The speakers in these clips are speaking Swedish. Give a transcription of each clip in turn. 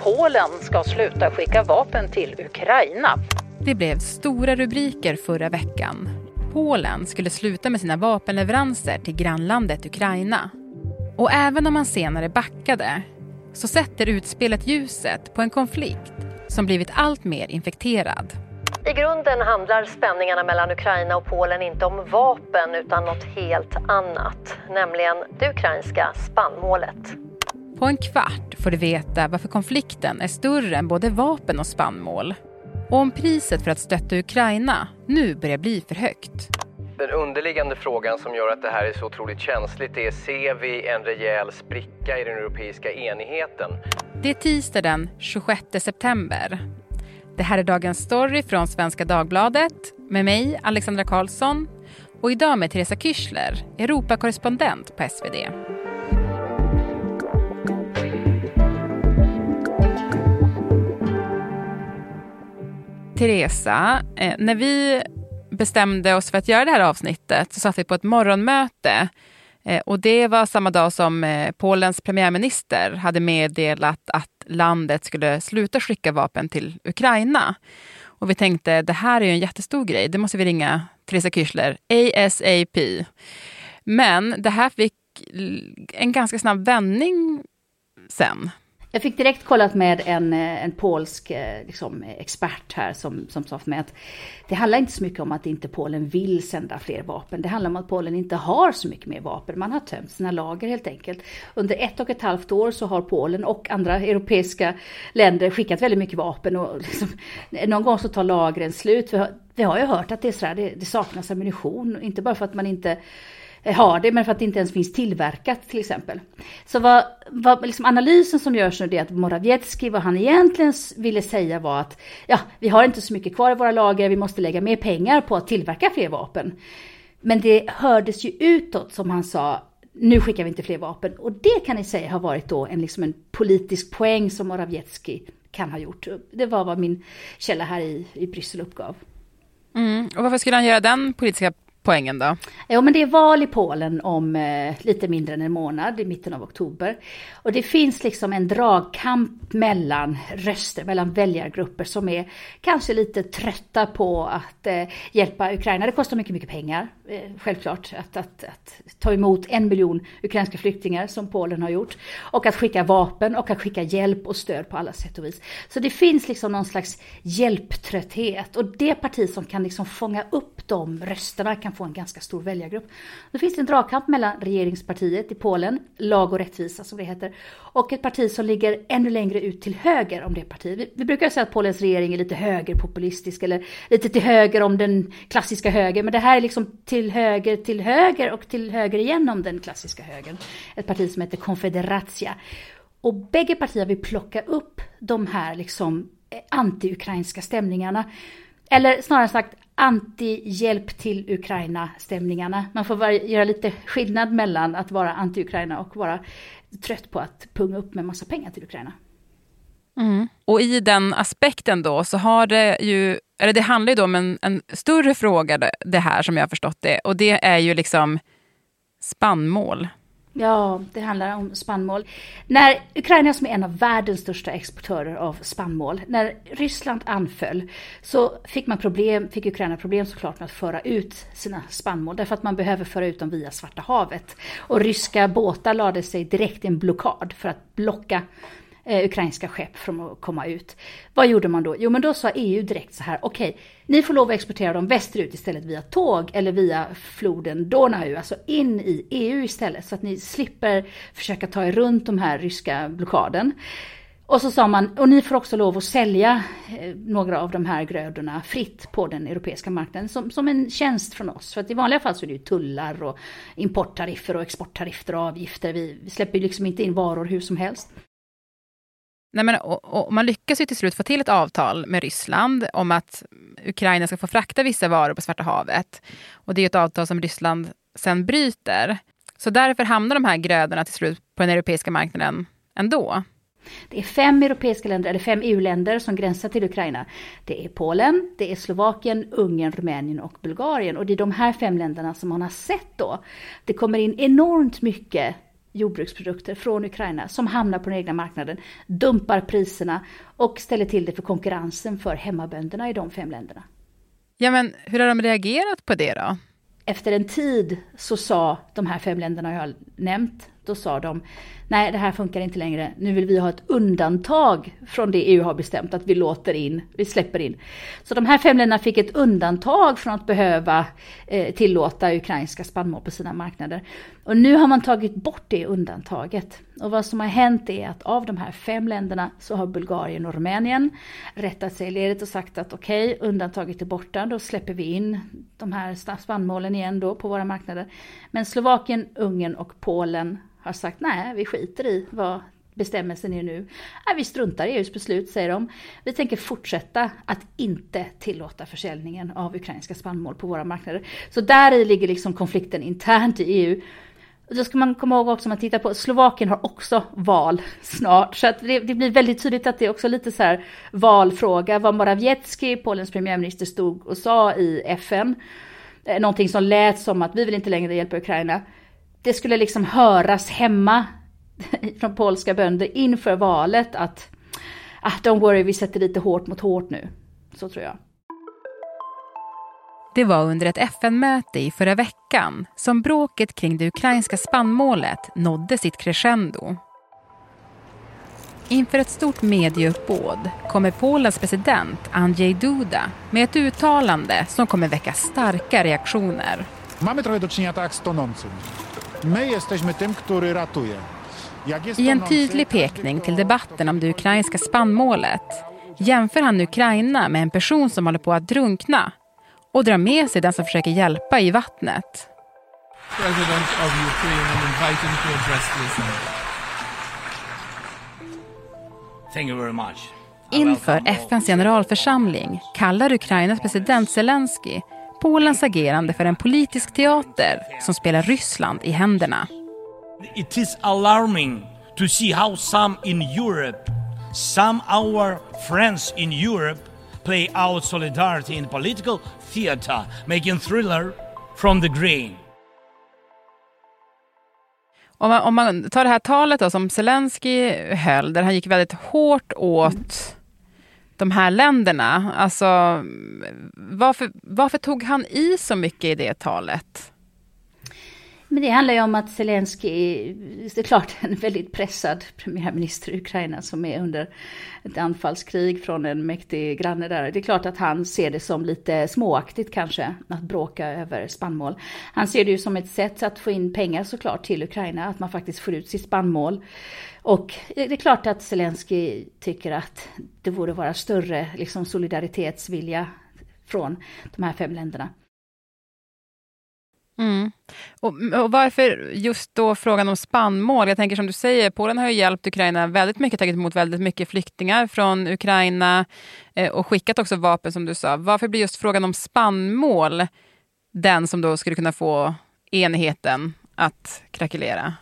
Polen ska sluta skicka vapen till Ukraina. Det blev stora rubriker förra veckan. Polen skulle sluta med sina vapenleveranser till grannlandet Ukraina. Och även om man senare backade så sätter utspelet ljuset på en konflikt som blivit allt mer infekterad. I grunden handlar spänningarna mellan Ukraina och Polen inte om vapen utan något helt annat, nämligen det ukrainska spannmålet. På en kvart får du veta varför konflikten är större än både vapen och spannmål. Och om priset för att stötta Ukraina nu börjar bli för högt. Den underliggande frågan som gör att det här är så otroligt känsligt är ser vi en rejäl spricka i den europeiska enigheten? Det är tisdag den 26 september. Det här är dagens story från Svenska Dagbladet med mig, Alexandra Karlsson och idag med Teresa Kyschler, Europakorrespondent på SvD. Teresa, eh, när vi bestämde oss för att göra det här avsnittet så satt vi på ett morgonmöte eh, och det var samma dag som eh, Polens premiärminister hade meddelat att landet skulle sluta skicka vapen till Ukraina. Och vi tänkte, det här är ju en jättestor grej, det måste vi ringa Teresa Kyschler ASAP. Men det här fick en ganska snabb vändning sen. Jag fick direkt kollat med en, eh, en polsk eh, liksom, expert här som, som sa för mig att det handlar inte så mycket om att inte Polen vill sända fler vapen. Det handlar om att Polen inte har så mycket mer vapen. Man har tömt sina lager helt enkelt. Under ett och ett halvt år så har Polen och andra europeiska länder skickat väldigt mycket vapen. Och liksom, någon gång så tar lagren slut. Vi har, vi har ju hört att det, är så här, det, det saknas ammunition. Inte bara för att man inte Eh, har det, men för att det inte ens finns tillverkat till exempel. Så vad, vad liksom analysen som görs nu är att Morawiecki, vad han egentligen ville säga var att ja, vi har inte så mycket kvar i våra lager, vi måste lägga mer pengar på att tillverka fler vapen. Men det hördes ju utåt som han sa, nu skickar vi inte fler vapen. Och det kan ni säga har varit då en, liksom en politisk poäng som Morawiecki kan ha gjort. Det var vad min källa här i, i Bryssel uppgav. Mm. Och varför skulle han göra den politiska poängen då? Jo, men det är val i Polen om eh, lite mindre än en månad, i mitten av oktober. Och det finns liksom en dragkamp mellan röster, mellan väljargrupper som är kanske lite trötta på att eh, hjälpa Ukraina. Det kostar mycket, mycket pengar, eh, självklart, att, att, att, ta emot en miljon ukrainska flyktingar som Polen har gjort. Och att skicka vapen och att skicka hjälp och stöd på alla sätt och vis. Så det finns liksom någon slags hjälptrötthet. Och det parti som kan liksom fånga upp de rösterna kan få en ganska stor väljargrupp. Då finns det en dragkamp mellan regeringspartiet i Polen, Lag och rättvisa som det heter, och ett parti som ligger ännu längre ut till höger om det partiet. Vi, vi brukar säga att Polens regering är lite högerpopulistisk eller lite till höger om den klassiska höger, men det här är liksom till höger till höger och till höger igen om den klassiska högern. Ett parti som heter Konfederatia. Och bägge partier vill plocka upp de här liksom eh, anti-ukrainska stämningarna. Eller snarare sagt anti-hjälp till Ukraina-stämningarna. Man får göra lite skillnad mellan att vara anti-Ukraina och vara trött på att punga upp med massa pengar till Ukraina. Mm. Och i den aspekten då så har det ju, eller det handlar ju då om en, en större fråga det här som jag har förstått det och det är ju liksom spannmål. Ja, det handlar om spannmål. När Ukraina som är en av världens största exportörer av spannmål, när Ryssland anföll så fick man problem, fick Ukraina problem såklart med att föra ut sina spannmål därför att man behöver föra ut dem via Svarta havet. Och ryska båtar lade sig direkt i en blockad för att blocka eh, ukrainska skepp från att komma ut. Vad gjorde man då? Jo, men då sa EU direkt så här, okej, okay, ni får lov att exportera dem västerut istället via tåg eller via floden Donau, alltså in i EU istället, så att ni slipper försöka ta er runt de här ryska blockaden. Och så sa man, och ni får också lov att sälja eh, några av de här grödorna fritt på den europeiska marknaden som, som en tjänst från oss. För att i vanliga fall så är det ju tullar och importtariffer och exporttariffer och avgifter. Vi, vi släpper ju liksom inte in varor hur som helst. Nej, men, och, och man lyckas ju till slut få till ett avtal med Ryssland om att Ukraina ska få frakta vissa varor på Svarta havet. Och det är ett avtal som Ryssland sen bryter. Så därför hamnar de här grödorna till slut på den europeiska marknaden ändå. Det är fem europeiska länder, eller fem EU-länder som gränsar till Ukraina. Det är Polen, det är Slovakien, Ungern, Rumänien och Bulgarien. Och det är de här fem länderna som man har sett då. Det kommer in enormt mycket jordbruksprodukter från Ukraina som hamnar på den egna marknaden, dumpar priserna och ställer till det för konkurrensen för hemmabönderna i de fem länderna. Ja, men hur har de reagerat på det då? Efter en tid så sa de här fem länderna jag har nämnt, då sa de nej det här funkar inte längre, nu vill vi ha ett undantag från det EU har bestämt att vi låter in, vi släpper in. Så de här fem länderna fick ett undantag från att behöva eh, tillåta ukrainska spannmål på sina marknader. Och nu har man tagit bort det undantaget. Och vad som har hänt är att av de här fem länderna så har Bulgarien och Rumänien rättat sig i ledet och sagt att okej, okay, undantaget är borta, då släpper vi in de här spannmålen igen då på våra marknader. Men Slovakien, Ungern och Polen har sagt nej, vi skiter i vad bestämmelsen är nu. Nej, vi struntar i EUs beslut, säger de. Vi tänker fortsätta att inte tillåta försäljningen av ukrainska spannmål på våra marknader. Så där i ligger liksom konflikten internt i EU. Och då ska man komma ihåg också om man tittar på Slovakien har också val snart. Så att det, det, blir väldigt tydligt att det är också lite så här valfråga. Vad Morawiecki, Polens premiärminister, stod och sa i FN. Eh, någonting som lät som att vi vill inte längre hjälpa Ukraina det skulle liksom höras hemma från polska bönder inför valet att ah, don't worry, vi sätter lite hårt mot hårt nu. Så tror jag. Det var under ett FN-möte i förra veckan som bråket kring det ukrainska spannmålet nådde sitt crescendo. Inför ett stort medieuppbåd kommer Polens president Andrzej Duda med ett uttalande som kommer väcka starka reaktioner. Mamy trochę do czynienia tak z tonącym. I en tydlig pekning till debatten om det ukrainska spannmålet. Jämför han Ukraina med en person som håller på att drunkna och drar med sig den som försöker hjälpa i vattnet. Inför FNs generalförsamling kallar Ukrainas president Zelensky Polens agerande för en politisk teater som spelar Ryssland i händerna. It is alarming to see how some in Europe, some our friends in Europe play out solidarity in political theater, making thriller from the green. Om man, om man tar det här talet då, som Zelensky höll, där han gick väldigt hårt åt de här länderna. Alltså, varför, varför tog han i så mycket i det talet? Men det handlar ju om att Zelensky det är klart en väldigt pressad premiärminister i Ukraina som är under ett anfallskrig från en mäktig granne där. Det är klart att han ser det som lite småaktigt kanske att bråka över spannmål. Han ser det ju som ett sätt att få in pengar såklart till Ukraina, att man faktiskt får ut sitt spannmål. Och det är klart att Zelensky tycker att det borde vara större liksom, solidaritetsvilja från de här fem länderna. Mm. Och, och, varför just då frågan om spannmål? Jag tänker som du säger, Polen har ju hjälpt Ukraina väldigt mycket, tagit emot väldigt mycket flyktingar från Ukraina eh, och skickat också vapen som du sa. Varför blir just frågan om spannmål den som då skulle kunna få enheten att krackelera?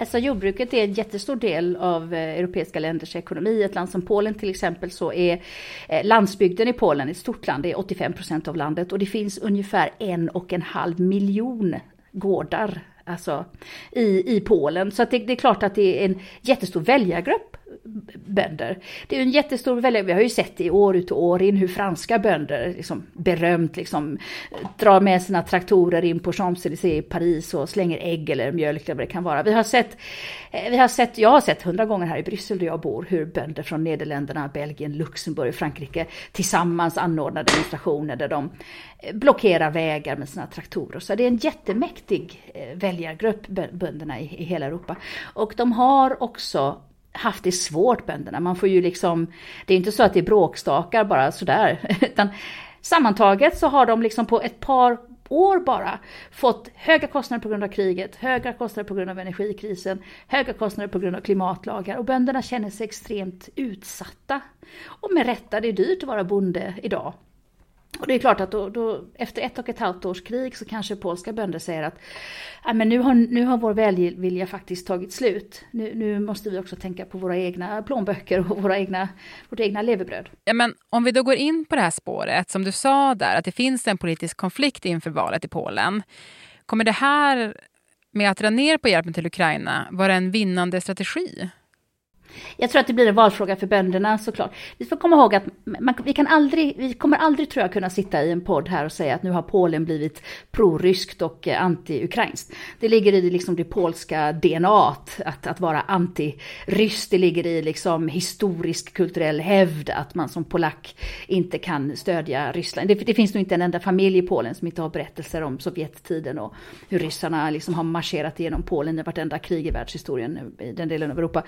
Alltså jordbruket är en jättestor del av eh, europeiska länders ekonomi. Ett land som Polen till exempel så är eh, landsbygden i Polen ett stort land, det är 85 procent av landet och det finns ungefär en och en halv miljon gårdar alltså, i, i Polen. Så det, det, är klart att det är en jättestor väljargrupp bönder. Det är en jättestor väljare, vi har ju sett det i år ut och år in hur franska bönder liksom berömt liksom eh, drar med sina traktorer in på Champs-Élysées i Paris och slänger ägg eller mjölk eller vad det kan vara. Vi har sett, eh, vi har sett jag har sett hundra gånger här i Bryssel där jag bor hur bönder från Nederländerna, Belgien, Luxemburg, Frankrike tillsammans anordnar demonstrationer där de eh, blockerar vägar med sina traktorer. Så det är en jättemäktig väljargrupp, bönderna i, i hela Europa. Och de har också haft det svårt bönderna. Man får ju liksom, det är inte så att det är bråkstakar bara sådär, utan sammantaget så har de liksom på ett par år bara fått höga kostnader på grund av kriget, höga kostnader på grund av energikrisen, höga kostnader på grund av klimatlagar och bönderna känner sig extremt utsatta. Och med rätta, det är dyrt att vara bonde idag. Och det är klart att då, då, efter ett och ett halvt års krig så kanske polska bönder säger att men nu, har, nu har vår välvilja faktiskt tagit slut. Nu, nu, måste vi också tänka på våra egna plånböcker och våra egna, vårt egna levebröd. Ja, men om vi då går in på det här spåret, som du sa där, att det finns en politisk konflikt inför valet i Polen. Kommer det här med att dra ner på hjälpen till Ukraina vara en vinnande strategi? Jag tror att det blir en valfråga för bönderna såklart. Vi får komma ihåg att man, vi, kan aldrig, vi kommer aldrig tror jag kunna sitta i en podd här och säga att nu har Polen blivit proryskt och eh, anti-ukrainskt. Det ligger i liksom det polska DNA att, att vara anti-rysk. Det ligger i liksom historisk kulturell hävd att man som polack inte kan stödja Ryssland. Det, det finns nog inte en enda familj i Polen som inte har berättelser om Sovjettiden och hur ryssarna liksom har marscherat genom Polen i vartenda krig i världshistorien i den delen av Europa.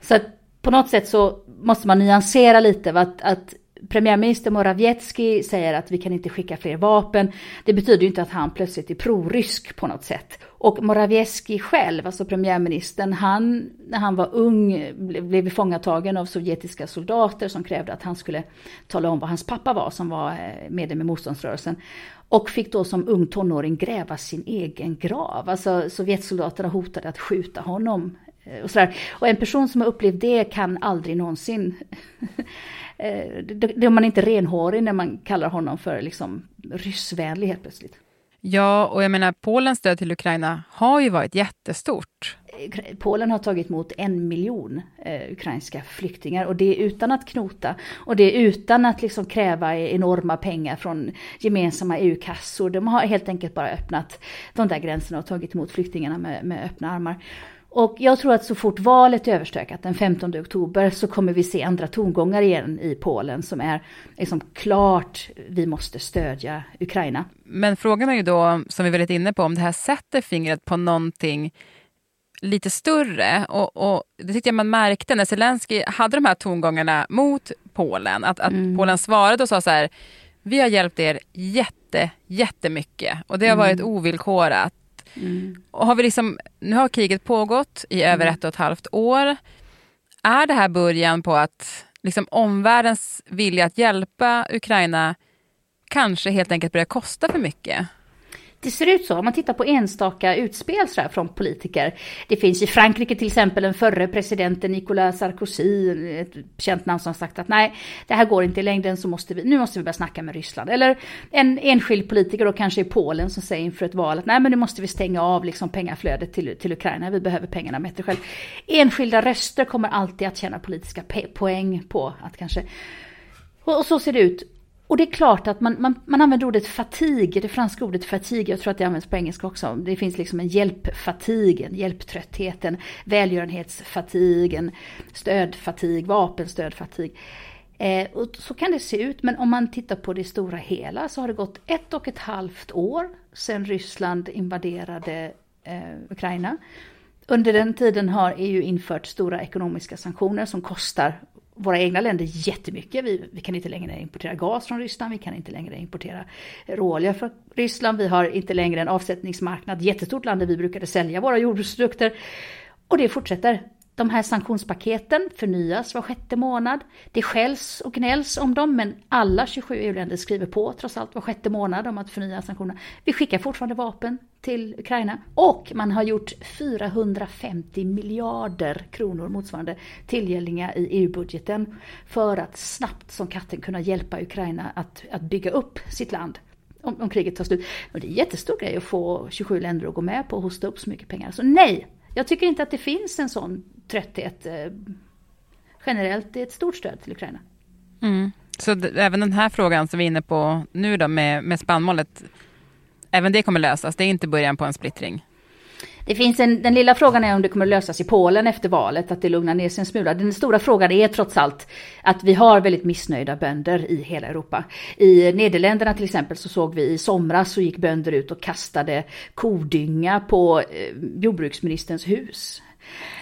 Så att på något sätt så måste man nyansera lite. Att, att premiärminister Morawiecki säger att vi kan inte skicka fler vapen. Det betyder ju inte att han plötsligt är prorysk på något sätt. Och Morawiecki själv, alltså premiärministern, han när han var ung blev fångatagen av sovjetiska soldater som krävde att han skulle tala om vad hans pappa var som var eh, medlem i motståndsrörelsen. Och fick då som ung tonåring gräva sin egen grav. Alltså Sovjetsoldaterna hotade att skjuta honom och, sådär. och en person som har upplevt det kan aldrig någonsin... Eh, då är man inte renhårig när man kallar honom för liksom ryssvänlig helt plötsligt. Ja, och jag menar Polens stöd till Ukraina har ju varit jättestort. Eh, Polen har tagit emot en miljon eh, ukrainska flyktingar och det är utan att knota och det är utan att liksom kräva enorma pengar från gemensamma EU-kassor. De har helt enkelt bara öppnat de där gränserna och tagit emot flyktingarna med, med öppna armar. Och jag tror att så fort valet är överstökat den 15 oktober så kommer vi se andra tongångar igen i Polen som är liksom klart vi måste stödja Ukraina. Men frågan är ju då, som vi varit inne på, om det här sätter fingret på någonting lite större. Och, och det tyckte jag man märkte när Zelensky hade de här tongångarna mot Polen. Att, att mm. Polen svarade och sa så här, vi har hjälpt er jätte, jättemycket och det har varit mm. ovillkorat. Mm. Och har vi liksom, nu har kriget pågått i över mm. ett och ett halvt år. Är det här början på att liksom omvärldens vilja att hjälpa Ukraina kanske helt enkelt börjar kosta för mycket? Det ser ut så om man tittar på enstaka utspel så från politiker. Det finns i Frankrike till exempel den förre presidenten Nicolas Sarkozy, ett känt namn som sagt att nej, det här går inte i längden så måste vi, nu måste vi börja snacka med Ryssland. Eller en enskild politiker då kanske i Polen som säger inför ett val att nej men nu måste vi stänga av liksom pengaflödet till, till Ukraina, vi behöver pengarna bättre själv. Enskilda röster kommer alltid att tjäna politiska poäng på att kanske och så ser det ut. Och det är klart att man, man, man använder ordet fatig, det franska ordet fatig, jag tror att det används på engelska också. Det finns liksom en hjälpfatig, en hjälptrötthet, en välgörenhetsfatig, en stödfatig, vapenstödfatig. Eh, och så kan det se ut, men om man tittar på det stora hela så har det gått ett och ett halvt år sedan Ryssland invaderade eh, Ukraina. Under den tiden har EU infört stora ekonomiska sanktioner som kostar våra egna länder jättemycket. Vi, vi kan inte längre importera gas från Ryssland, vi kan inte längre importera råolja från Ryssland, vi har inte längre en avsättningsmarknad, jättestort land där vi brukade sälja våra jordbruksprodukter. Och det fortsätter. De här sanktionspaketen förnyas var sjätte månad. Det skälls och gnälls om dem, men alla 27 EU-länder skriver på trots allt var sjätte månad om att förnya sanktionerna. Vi skickar fortfarande vapen till Ukraina och man har gjort 450 miljarder kronor motsvarande tillgängliga i EU-budgeten för att snabbt som katten kunna hjälpa Ukraina att, att bygga upp sitt land om, om kriget tar slut. Och det är en jättestor grej att få 27 länder att gå med på att hosta upp så mycket pengar. Så nej, jag tycker inte att det finns en sån trötthet eh, generellt. Är ett stort stöd till Ukraina. Mm. Så även den här frågan som vi är inne på nu då med, med spannmålet, även det kommer lösas? Det är inte början på en splittring? Det finns en, den lilla frågan är om det kommer att lösas i Polen efter valet, att det lugnar ner sig en smula. Den stora frågan är trots allt att vi har väldigt missnöjda bönder i hela Europa. I Nederländerna till exempel så såg vi i somras så gick bönder ut och kastade kodynga på eh, jordbruksministerns hus.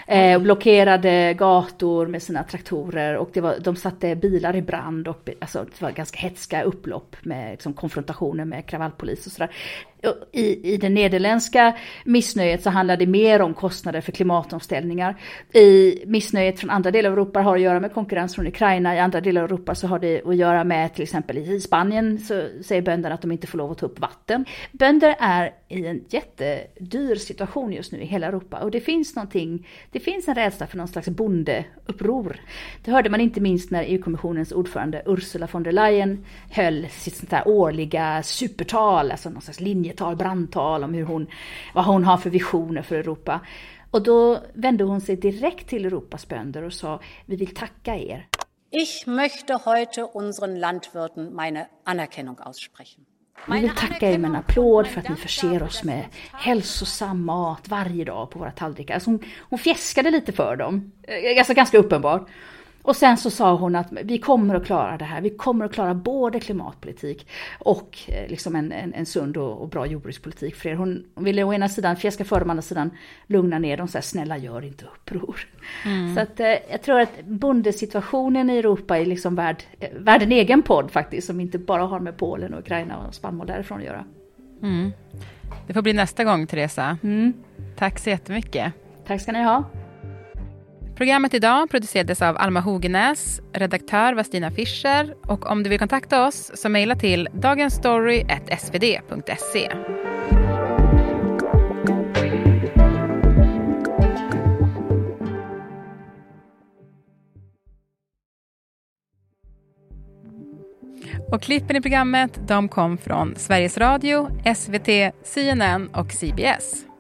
Eh, blockerade gator med sina traktorer och det var, de satte bilar i brand och alltså, det var ganska hetska upplopp med liksom, konfrontationer med kravallpolis och sådär i, i det nederländska missnöjet så handlar det mer om kostnader för klimatomställningar. I missnöjet från andra delar av Europa har att göra med konkurrens från Ukraina. I andra delar av Europa så har det att göra med till exempel i Spanien så säger bönderna att de inte får lov att ta upp vatten. Bönder är i en jättedyr situation just nu i hela Europa och det finns någonting det finns en rädsla för någon slags bondeuppror. Det hörde man inte minst när EU-kommissionens ordförande Ursula von der Leyen höll sitt sånt där årliga supertal, alltså någon slags linjetal, brandtal om hur hon, vad hon har för visioner för Europa. Och då vände hon sig direkt till Europas bönder och sa, vi vill tacka er. Ich möchte heute unseren Landwirten meine Anerkennung aussprechen. Vi vill tacka er med en applåd för att ni förser oss med hälsosam mat varje dag på våra tallrikar. Alltså hon, hon fjäskade lite för dem, alltså ganska uppenbart. Och sen så sa hon att vi kommer att klara det här. Vi kommer att klara både klimatpolitik och eh, liksom en, en, en sund och, och, bra jordbrukspolitik för er. Hon, ville å ena sidan fjäska för dem, å andra sidan lugna ner dem. Så här, snälla gör inte uppror. Mm. Så att eh, jag tror att bondesituationen i Europa är liksom värd, eh, värd en egen podd faktiskt. Som inte bara har med Polen och Ukraina och spannmål därifrån att göra. Mm. Det får bli nästa gång Teresa. Mm. Tack så jättemycket. Tack ska ni ha. Programmet idag producerades av Alma Hogenäs, redaktör var Stina Fischer och om du vill kontakta oss så mejla till dagensstory.svd.se. Och klippen i programmet de kom från Sveriges Radio, SVT, CNN och CBS.